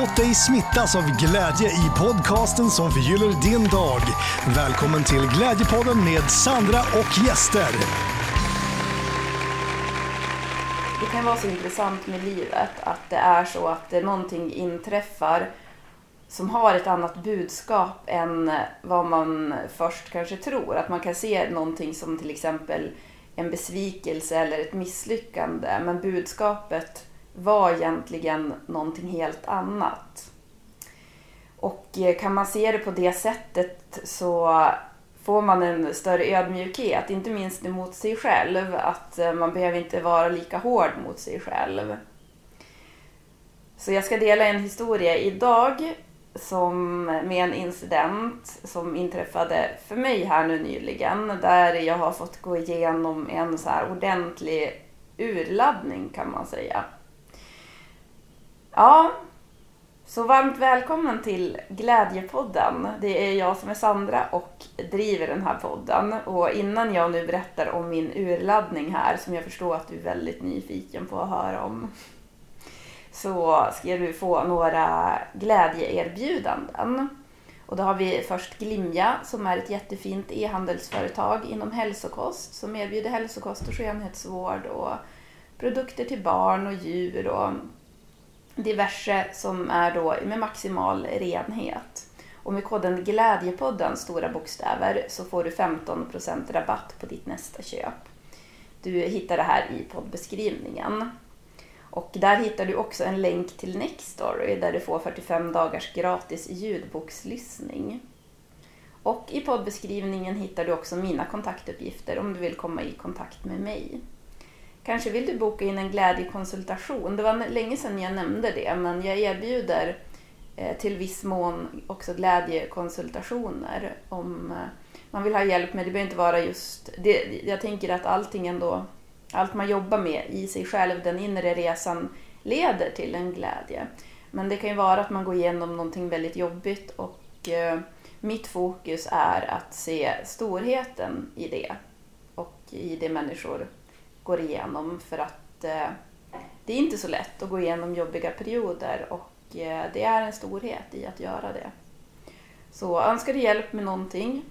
Låt dig smittas av glädje i podcasten som förgyller din dag. Välkommen till Glädjepodden med Sandra och gäster. Det kan vara så intressant med livet att det är så att någonting inträffar som har ett annat budskap än vad man först kanske tror. Att man kan se någonting som till exempel en besvikelse eller ett misslyckande men budskapet var egentligen någonting helt annat. Och eh, kan man se det på det sättet så får man en större ödmjukhet, inte minst mot sig själv. Att eh, man behöver inte vara lika hård mot sig själv. Så jag ska dela en historia idag som, med en incident som inträffade för mig här nu nyligen. Där jag har fått gå igenom en så här ordentlig urladdning kan man säga. Ja, så varmt välkommen till Glädjepodden. Det är jag som är Sandra och driver den här podden. Och innan jag nu berättar om min urladdning här, som jag förstår att du är väldigt nyfiken på att höra om, så ska du få några glädjeerbjudanden. Och då har vi först Glimja som är ett jättefint e-handelsföretag inom hälsokost som erbjuder hälsokost och skönhetsvård och produkter till barn och djur och diverse som är då med maximal renhet. Och med koden Glädjepodden, stora bokstäver, så får du 15% rabatt på ditt nästa köp. Du hittar det här i poddbeskrivningen. Och där hittar du också en länk till Nextory där du får 45 dagars gratis ljudbokslyssning. Och i poddbeskrivningen hittar du också mina kontaktuppgifter om du vill komma i kontakt med mig. Kanske vill du boka in en glädjekonsultation. Det var länge sedan jag nämnde det, men jag erbjuder eh, till viss mån också glädjekonsultationer om eh, man vill ha hjälp med, det behöver inte vara just, det, jag tänker att allting ändå, allt man jobbar med i sig själv, den inre resan leder till en glädje. Men det kan ju vara att man går igenom någonting väldigt jobbigt och eh, mitt fokus är att se storheten i det och i det människor går igenom för att eh, det är inte så lätt att gå igenom jobbiga perioder och eh, det är en storhet i att göra det. Så önskar du hjälp med någonting,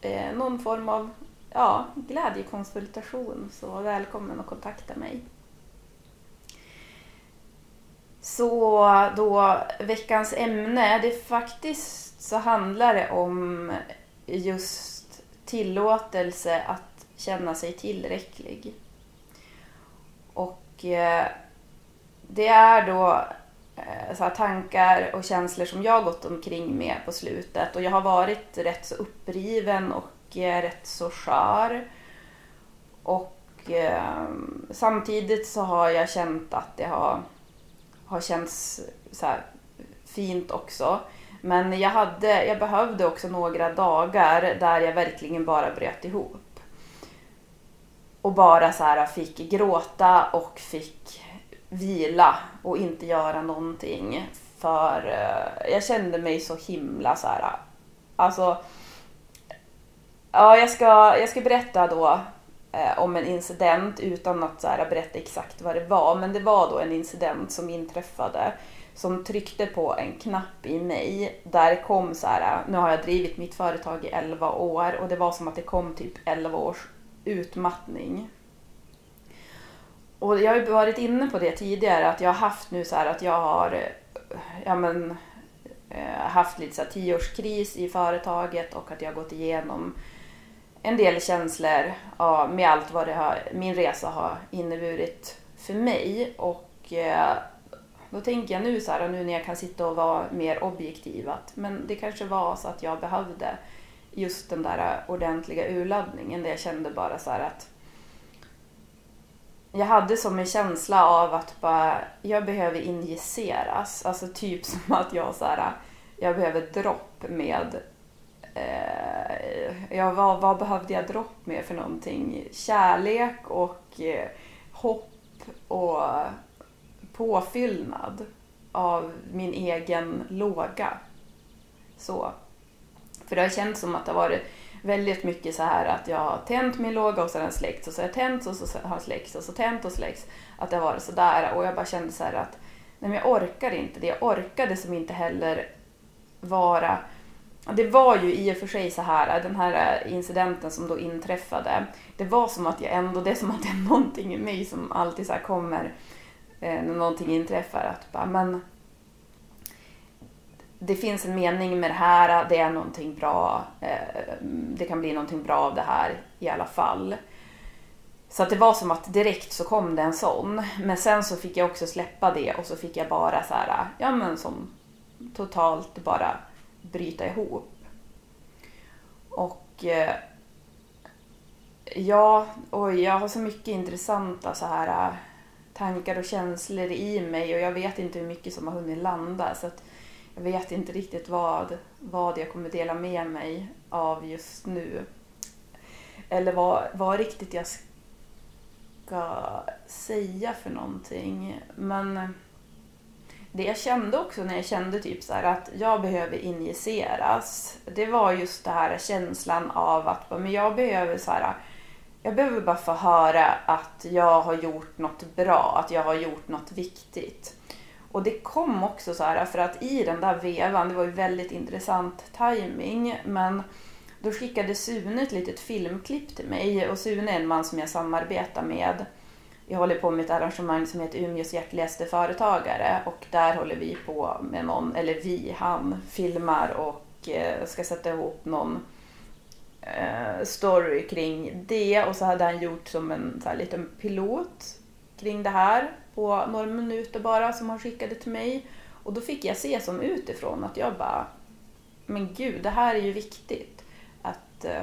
eh, någon form av ja, glädjekonsultation så välkommen att kontakta mig. Så då veckans ämne, det faktiskt så handlar det om just tillåtelse att känna sig tillräcklig. Och eh, det är då eh, så tankar och känslor som jag gått omkring med på slutet. Och jag har varit rätt så uppriven och eh, rätt så skör. Och eh, samtidigt så har jag känt att det har, har känts så fint också. Men jag, hade, jag behövde också några dagar där jag verkligen bara bröt ihop och bara så här fick gråta och fick vila och inte göra någonting. För eh, jag kände mig så himla så här. Alltså, ja, jag ska, jag ska berätta då eh, om en incident utan att så här, berätta exakt vad det var. Men det var då en incident som inträffade som tryckte på en knapp i mig. Där kom så här, nu har jag drivit mitt företag i 11 år och det var som att det kom typ 11 års utmattning. Och jag har ju varit inne på det tidigare att jag har haft nu så här att jag har eh, ja men, eh, haft lite så här tioårskris i företaget och att jag har gått igenom en del känslor ja, med allt vad det har, min resa har inneburit för mig. Och eh, då tänker jag nu så här, nu när jag kan sitta och vara mer objektiv att men det kanske var så att jag behövde just den där ordentliga urladdningen där jag kände bara så att jag hade som en känsla av att bara, jag behöver injiceras. Alltså typ som att jag så här, jag behöver dropp med eh, ja, vad, vad behövde jag dropp med för någonting? Kärlek och eh, hopp och påfyllnad av min egen låga. Så. För det har känts som att det har varit väldigt mycket så här att jag har tänt min låga och så har den släckts och så har jag tänt och så har den släckts och så tänt och släckts. Att det har varit sådär och jag bara kände så här att nej men jag orkar inte det. Jag orkade som inte heller vara det var ju i och för sig så här, den här incidenten som då inträffade. Det var som att jag ändå, det är som att det är någonting i mig som alltid så kommer eh, när någonting inträffar. Att bara, men det finns en mening med det här, det är någonting bra. Eh, det kan bli någonting bra av det här i alla fall. Så att det var som att direkt så kom det en sån. Men sen så fick jag också släppa det och så fick jag bara så här, ja men som totalt bara bryta ihop. Och eh, ja, och jag har så mycket intressanta så här eh, tankar och känslor i mig och jag vet inte hur mycket som har hunnit landa. Så att jag vet inte riktigt vad, vad jag kommer dela med mig av just nu. Eller vad, vad riktigt jag ska säga för någonting. Men det jag kände också när jag kände typ så att jag behöver injiceras. Det var just den här känslan av att men jag behöver så här, jag behöver bara få höra att jag har gjort något bra, att jag har gjort något viktigt. Och det kom också så här för att i den där vevan, det var ju väldigt intressant timing men då skickade Sune ett litet filmklipp till mig och Sune är en man som jag samarbetar med. Jag håller på med ett arrangemang som heter Umeås hjärtligaste företagare och där håller vi på med någon, eller vi, han filmar och eh, ska sätta ihop någon eh, story kring det och så hade han gjort som en så här, liten pilot kring det här på några minuter bara som han skickade till mig. Och då fick jag se som utifrån att jag bara, men gud, det här är ju viktigt. Att eh,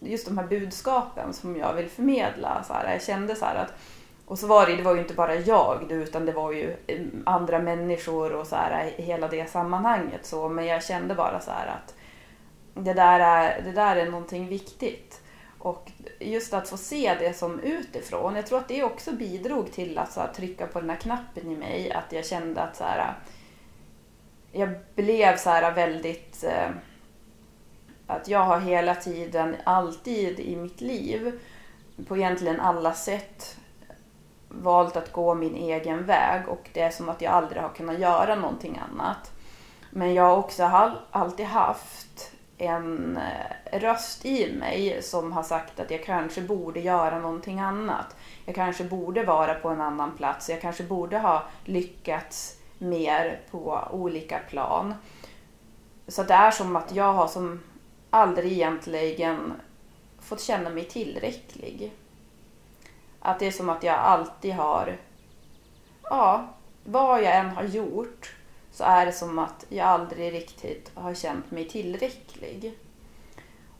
just de här budskapen som jag vill förmedla. Så här, jag kände så här att och så var det, det var ju inte bara jag utan det var ju eh, andra människor och så här hela det sammanhanget. Så, men jag kände bara så här att det där är, det där är någonting viktigt. Och just att få se det som utifrån, jag tror att det också bidrog till att så här, trycka på den här knappen i mig. Att jag kände att så här, jag blev så här väldigt... Eh, att jag har hela tiden, alltid i mitt liv, på egentligen alla sätt valt att gå min egen väg och det är som att jag aldrig har kunnat göra någonting annat. Men jag har också alltid haft en eh, röst i mig som har sagt att jag kanske borde göra någonting annat. Jag kanske borde vara på en annan plats. Jag kanske borde ha lyckats mer på olika plan. Så det är som att jag har som aldrig egentligen fått känna mig tillräcklig. Att det är som att jag alltid har, ja, vad jag än har gjort så är det som att jag aldrig riktigt har känt mig tillräcklig.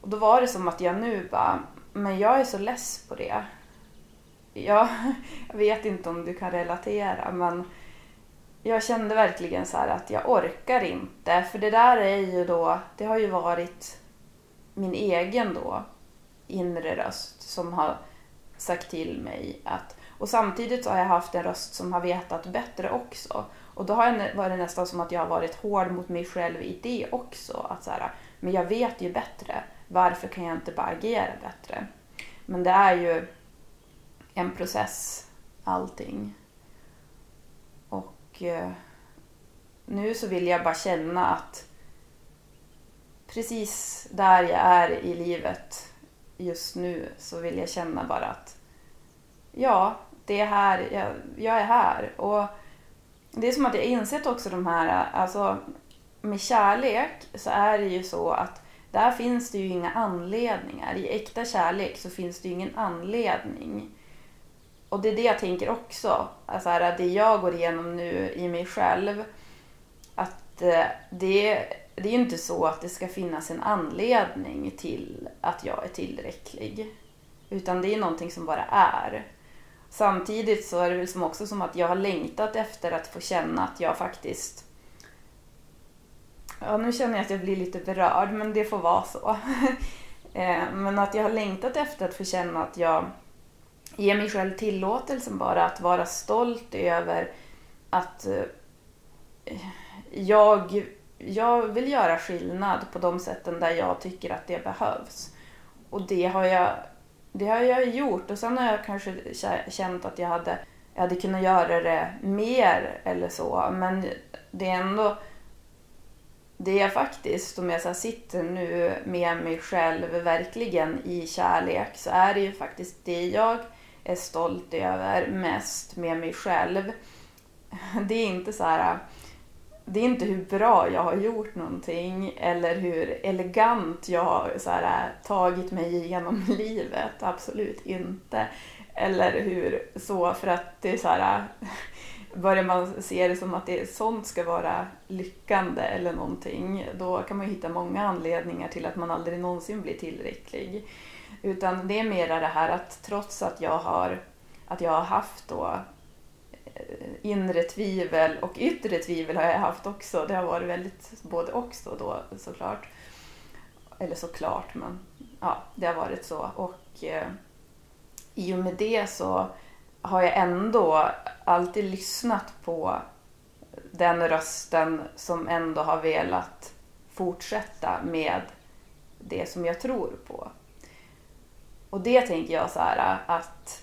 Och då var det som att jag nu bara, men jag är så less på det. Jag, jag vet inte om du kan relatera men jag kände verkligen så att jag orkar inte. För det där är ju då, det har ju varit min egen då inre röst som har sagt till mig att... Och samtidigt så har jag haft en röst som har vetat bättre också. Och då har jag varit nästan som att jag har varit hård mot mig själv i det också. Att så här, men jag vet ju bättre. Varför kan jag inte bara agera bättre? Men det är ju en process, allting. Och eh, nu så vill jag bara känna att precis där jag är i livet just nu så vill jag känna bara att ja, det är här, jag, jag är här. Och det är som att jag insett också de här, alltså med kärlek så är det ju så att där finns det ju inga anledningar. I äkta kärlek så finns det ju ingen anledning. Och det är det jag tänker också. Alltså det jag går igenom nu i mig själv. Att eh, det, det är ju inte så att det ska finnas en anledning till att jag är tillräcklig. Utan det är någonting som bara är. Samtidigt så är det väl som också som att jag har längtat efter att få känna att jag faktiskt Ja, nu känner jag att jag blir lite berörd, men det får vara så. Eh, men att jag har längtat efter att få känna att jag ger mig själv tillåtelsen bara att vara stolt över att eh, jag, jag vill göra skillnad på de sätten där jag tycker att det behövs. Och det har jag det har jag gjort och sen har jag kanske känt att jag hade jag hade kunnat göra det mer eller så. Men det är ändå det är faktiskt, om jag så sitter nu med mig själv verkligen i kärlek, så är det ju faktiskt det jag är stolt över mest med mig själv. Det är inte så här, det är inte hur bra jag har gjort någonting eller hur elegant jag har så här, äh, tagit mig igenom livet. Absolut inte. Eller hur så, för att det är så här, äh, börjar man se det som att det, sånt ska vara lyckande eller någonting, då kan man ju hitta många anledningar till att man aldrig någonsin blir tillräcklig. Utan det är mera det här att trots att jag har, att jag har haft då inre tvivel och yttre tvivel har jag haft också. Det har varit väldigt både och så då såklart. Eller såklart, men ja, det har varit så. Och eh, i och med det så har jag ändå alltid lyssnat på den rösten som ändå har velat fortsätta med det som jag tror på. Och det tänker jag så här att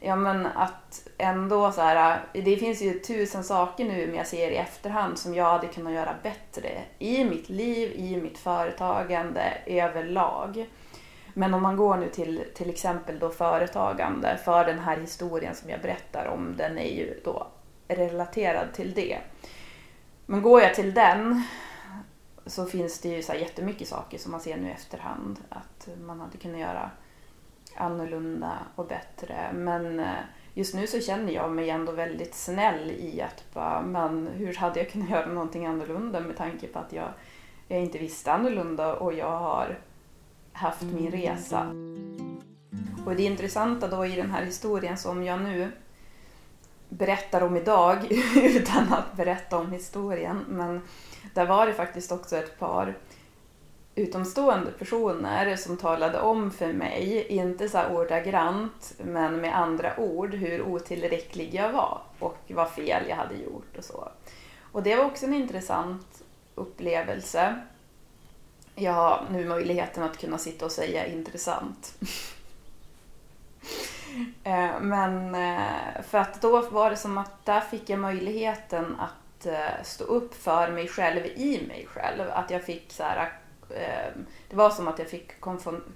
Ja men att ändå så här, äh, det finns ju tusen saker nu men jag ser i efterhand som jag hade kunnat göra bättre i mitt liv, i mitt företagande överlag. Men om man går nu till till exempel då företagande, för den här historien som jag berättar om, den är ju då relaterad till det. Men går jag till den så finns det ju så här jättemycket saker som man ser nu i efterhand att man hade kunnat göra annorlunda och bättre. Men eh, just nu så känner jag mig ändå väldigt snäll i att bara, men hur hade jag kunnat göra någonting annorlunda med tanke på att jag, jag inte visste annorlunda och jag har haft min resa. Och det intressanta då i den här historien som jag nu berättar om idag utan att berätta om historien. Men där var det faktiskt också ett par utomstående personer som talade om för mig, inte så ordagrant, men med andra ord, hur otillräcklig jag var och vad fel jag hade gjort och så. Och det var också en intressant upplevelse jag har nu möjligheten att kunna sitta och säga intressant. Eh, men eh, för att då var det som att där fick jag möjligheten att eh, stå upp för mig själv i mig själv. Att jag fick så här, Ehm, det var som att jag fick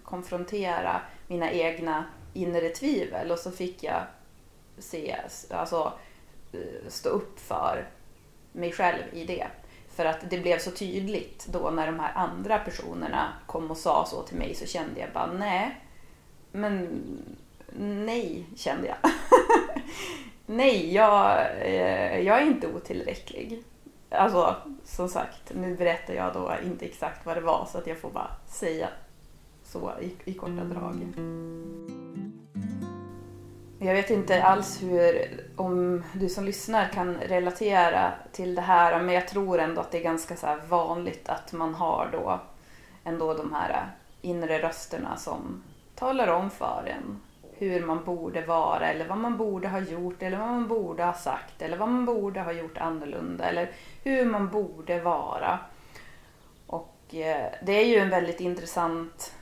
konfrontera mina egna inre tvivel och så fick jag se, alltså eh, stå upp för mig själv i det. För att det blev så tydligt då när de här andra personerna kom och sa så till mig så kände jag bara nej. Men nej, kände jag. nej, jag, eh, jag är inte otillräcklig. Alltså, som sagt, nu berättar jag då inte exakt vad det var så att jag får bara säga så i, i korta drag. Jag vet inte alls hur, om du som lyssnar kan relatera till det här, men jag tror ändå att det är ganska så vanligt att man har då ändå de här inre rösterna som talar om för en hur man borde vara eller vad man borde ha gjort eller vad man borde ha sagt eller vad man borde ha gjort annorlunda eller hur man borde vara. Och eh, det är ju en väldigt intressant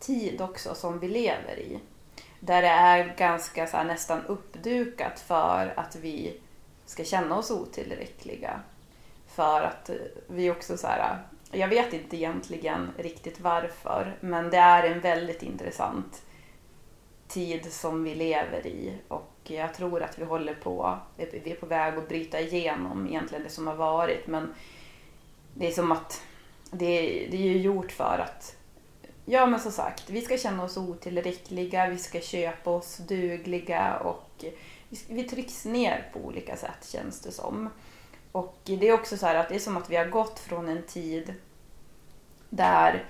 tid också som vi lever i. Där det är ganska så här, nästan uppdukat för att vi ska känna oss otillräckliga. För att eh, vi också så här, jag vet inte egentligen riktigt varför, men det är en väldigt intressant tid som vi lever i och jag tror att vi håller på, vi är på väg att bryta igenom egentligen det som har varit men det är som att det, det är ju gjort för att Ja men som sagt, vi ska känna oss otillräckliga, vi ska köpa oss dugliga och vi trycks ner på olika sätt känns det som. Och det är också så här att det är som att vi har gått från en tid där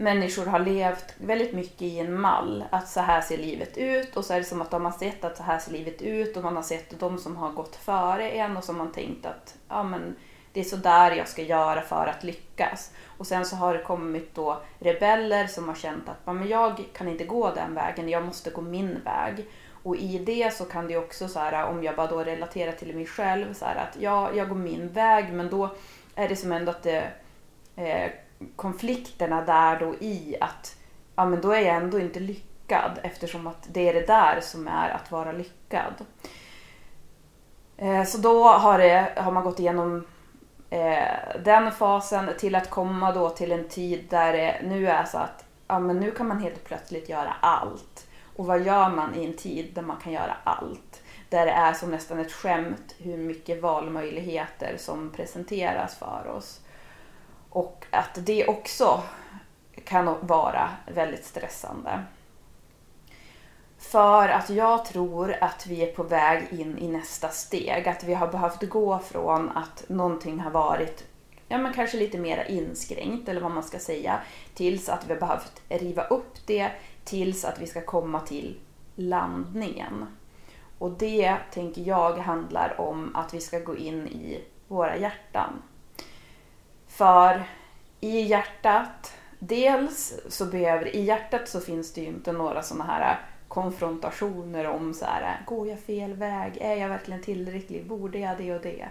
människor har levt väldigt mycket i en mall. Att så här ser livet ut och så är det som att de har sett att så här ser livet ut och man har sett de som har gått före en och som man tänkt att ja, men det är så där jag ska göra för att lyckas. Och sen så har det kommit då rebeller som har känt att men jag kan inte gå den vägen, jag måste gå min väg. Och i det så kan det också så här, om jag bara då relaterar till mig själv, så här, att ja, jag går min väg men då är det som ändå att det, eh, konflikterna där då i att ja men då är jag ändå inte lyckad eftersom att det är det där som är att vara lyckad. Eh, så då har, det, har man gått igenom eh, den fasen till att komma då till en tid där det nu är så att ja, men nu kan man helt plötsligt göra allt. Och vad gör man i en tid där man kan göra allt? Där det är som nästan ett skämt hur mycket valmöjligheter som presenteras för oss. Och att det också kan vara väldigt stressande. För att jag tror att vi är på väg in i nästa steg. Att vi har behövt gå från att någonting har varit ja, men kanske lite mer inskränkt eller vad man ska säga. Tills att vi har behövt riva upp det tills att vi ska komma till landningen. Och det tänker jag handlar om att vi ska gå in i våra hjärtan. För i hjärtat, dels så behöver, i hjärtat så finns det ju inte några sådana här konfrontationer om så här, går jag fel väg? Är jag verkligen tillräcklig? Borde jag det och det?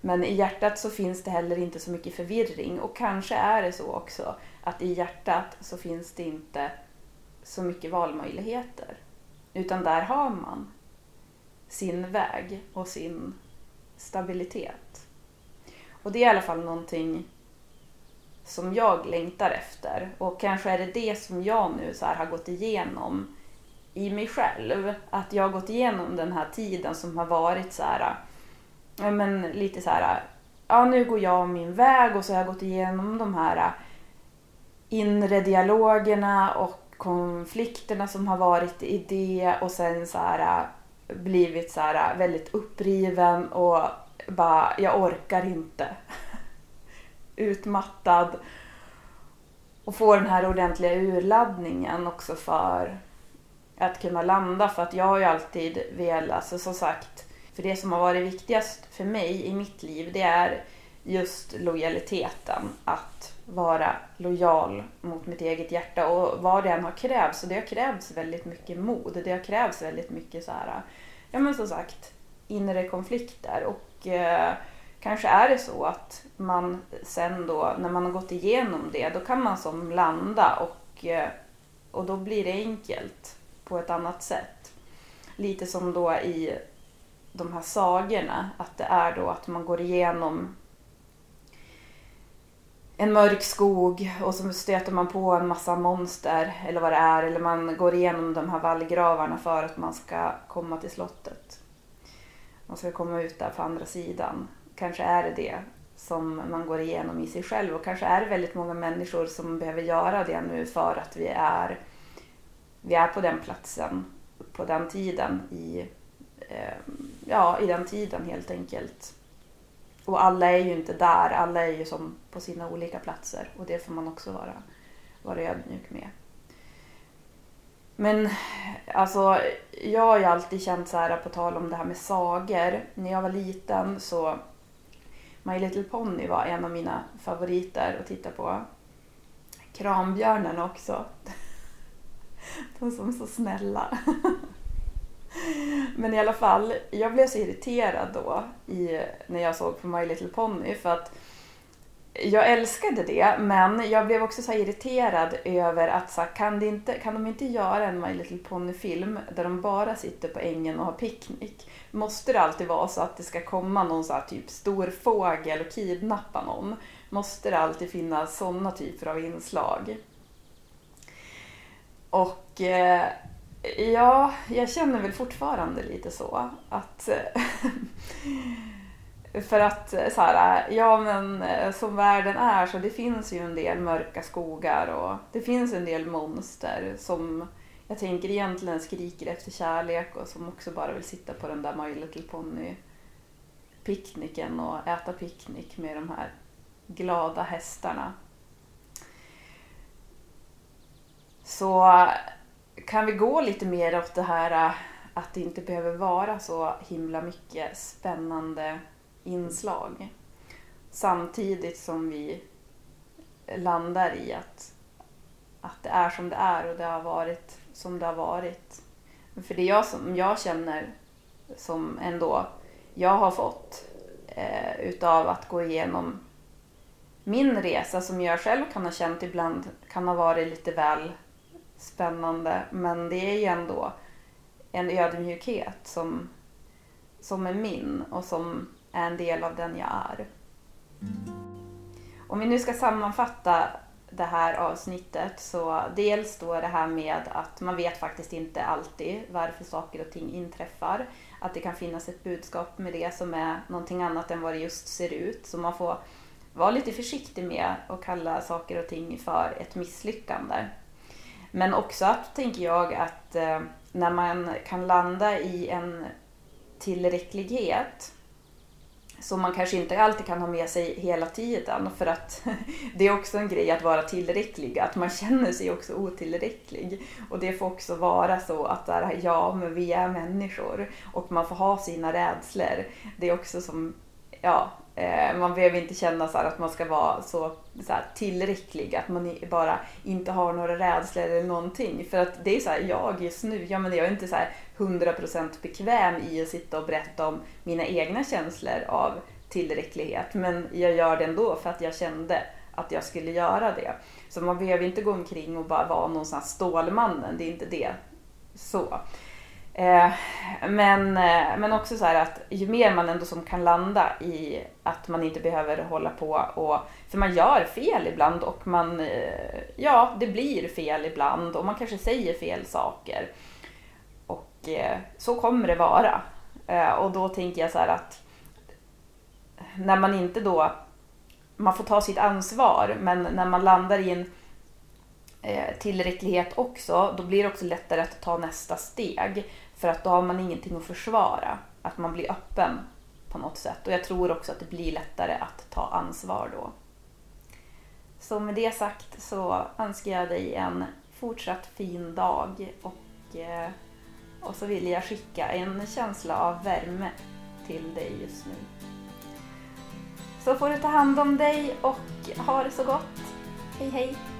Men i hjärtat så finns det heller inte så mycket förvirring och kanske är det så också att i hjärtat så finns det inte så mycket valmöjligheter. Utan där har man sin väg och sin stabilitet. Och det är i alla fall någonting som jag längtar efter. Och kanske är det det som jag nu så har gått igenom i mig själv. Att jag har gått igenom den här tiden som har varit så här, men lite så här, ja nu går jag min väg och så har jag gått igenom de här inre dialogerna och konflikterna som har varit i det och sen så här blivit så här väldigt uppriven och bara, jag orkar inte. Utmattad. Och få den här ordentliga urladdningen också för att kunna landa. För att jag har ju alltid velat, alltså som sagt, för det som har varit viktigast för mig i mitt liv det är just lojaliteten. Att vara lojal mot mitt eget hjärta och vad det än har krävts. Och det har krävts väldigt mycket mod. Det har krävts väldigt mycket så här, ja men som sagt, inre konflikter. Och eh, kanske är det så att man sen då, när man har gått igenom det, då kan man som landa och, eh, och då blir det enkelt på ett annat sätt. Lite som då i de här sagorna, att det är då att man går igenom en mörk skog och så stöter man på en massa monster eller vad det är. Eller man går igenom de här vallgravarna för att man ska komma till slottet. Man ska komma ut där på andra sidan. Kanske är det det som man går igenom i sig själv och kanske är det väldigt många människor som behöver göra det nu för att vi är, vi är på den platsen, på den tiden i, eh, ja, i den tiden helt enkelt. Och alla är ju inte där, alla är ju som på sina olika platser och det får man också vara, vara ödmjuk med. Men alltså, jag har ju alltid känt så här på tal om det här med sagor. När jag var liten så My Little Pony var en av mina favoriter att titta på. Krambjörnen också. De som är så snälla. Men i alla fall, jag blev så irriterad då i, när jag såg på My Little Pony för att jag älskade det men jag blev också så irriterad över att så kan, det inte, kan de inte göra en My Little Pony-film där de bara sitter på ängen och har picknick? Måste det alltid vara så att det ska komma någon så här typ stor fågel och kidnappa någon? Måste det alltid finnas sådana typer av inslag? Och eh, Ja, jag känner väl fortfarande lite så. Att, eh, för att eh, så här, eh, ja men eh, som världen är så det finns ju en del mörka skogar och det finns en del monster som jag tänker egentligen skriker efter kärlek och som också bara vill sitta på den där My Little Pony picknicken och äta picknick med de här glada hästarna. Så kan vi gå lite mer åt det här att det inte behöver vara så himla mycket spännande inslag. Samtidigt som vi landar i att, att det är som det är och det har varit som det har varit. För det jag, som jag känner som ändå jag har fått eh, utav att gå igenom min resa som jag själv kan ha känt ibland kan ha varit lite väl spännande. Men det är ju ändå en ödmjukhet som, som är min och som är en del av den jag är. Om vi nu ska sammanfatta det här avsnittet så dels då det här med att man vet faktiskt inte alltid varför saker och ting inträffar. Att det kan finnas ett budskap med det som är någonting annat än vad det just ser ut. Så man får vara lite försiktig med att kalla saker och ting för ett misslyckande. Men också att, tänker jag, att eh, när man kan landa i en tillräcklighet som man kanske inte alltid kan ha med sig hela tiden för att det är också en grej att vara tillräcklig, att man känner sig också otillräcklig. Och det får också vara så att där, ja, men vi är människor och man får ha sina rädslor. Det är också som, ja, Eh, man behöver inte känna så att man ska vara så, så här, tillräcklig, att man bara inte har några rädslor eller någonting. För att det är så här, jag just nu, ja men jag är inte så här 100% bekväm i att sitta och berätta om mina egna känslor av tillräcklighet. Men jag gör det ändå för att jag kände att jag skulle göra det. Så man behöver inte gå omkring och bara vara någon sån här Stålmannen, det är inte det. Så. Eh, men, eh, men också så här att ju mer man ändå som kan landa i att man inte behöver hålla på och... För man gör fel ibland och man... Eh, ja, det blir fel ibland och man kanske säger fel saker. Och eh, så kommer det vara. Eh, och då tänker jag så här att när man inte då... Man får ta sitt ansvar, men när man landar i en eh, tillräcklighet också, då blir det också lättare att ta nästa steg. För att då har man ingenting att försvara. Att man blir öppen på något sätt. Och jag tror också att det blir lättare att ta ansvar då. Så med det sagt så önskar jag dig en fortsatt fin dag och, eh, och så vill jag skicka en känsla av värme till dig just nu. Så får du ta hand om dig och ha det så gott. Hej hej!